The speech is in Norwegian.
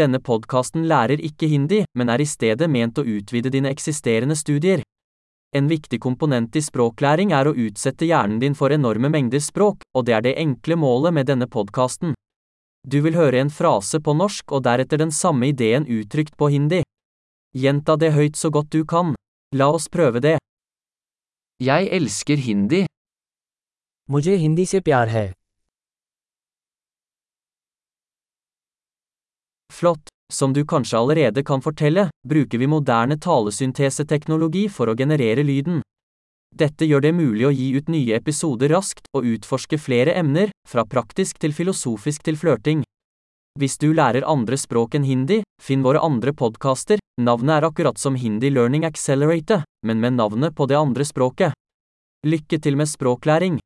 Denne podkasten lærer ikke hindi, men er i stedet ment å utvide dine eksisterende studier. En viktig komponent i språklæring er å utsette hjernen din for enorme mengder språk, og det er det enkle målet med denne podkasten. Du vil høre en frase på norsk og deretter den samme ideen uttrykt på hindi. Gjenta det høyt så godt du kan. La oss prøve det. Jeg elsker hindi. Mujhe hindi se pyar hai. Flott. Som du kanskje allerede kan fortelle, bruker vi moderne talesynteseteknologi for å generere lyden. Dette gjør det mulig å gi ut nye episoder raskt og utforske flere emner, fra praktisk til filosofisk til flørting. Hvis du lærer andre språk enn hindi, finn våre andre podkaster, navnet er akkurat som Hindi Learning Accelerator, men med navnet på det andre språket. Lykke til med språklæring!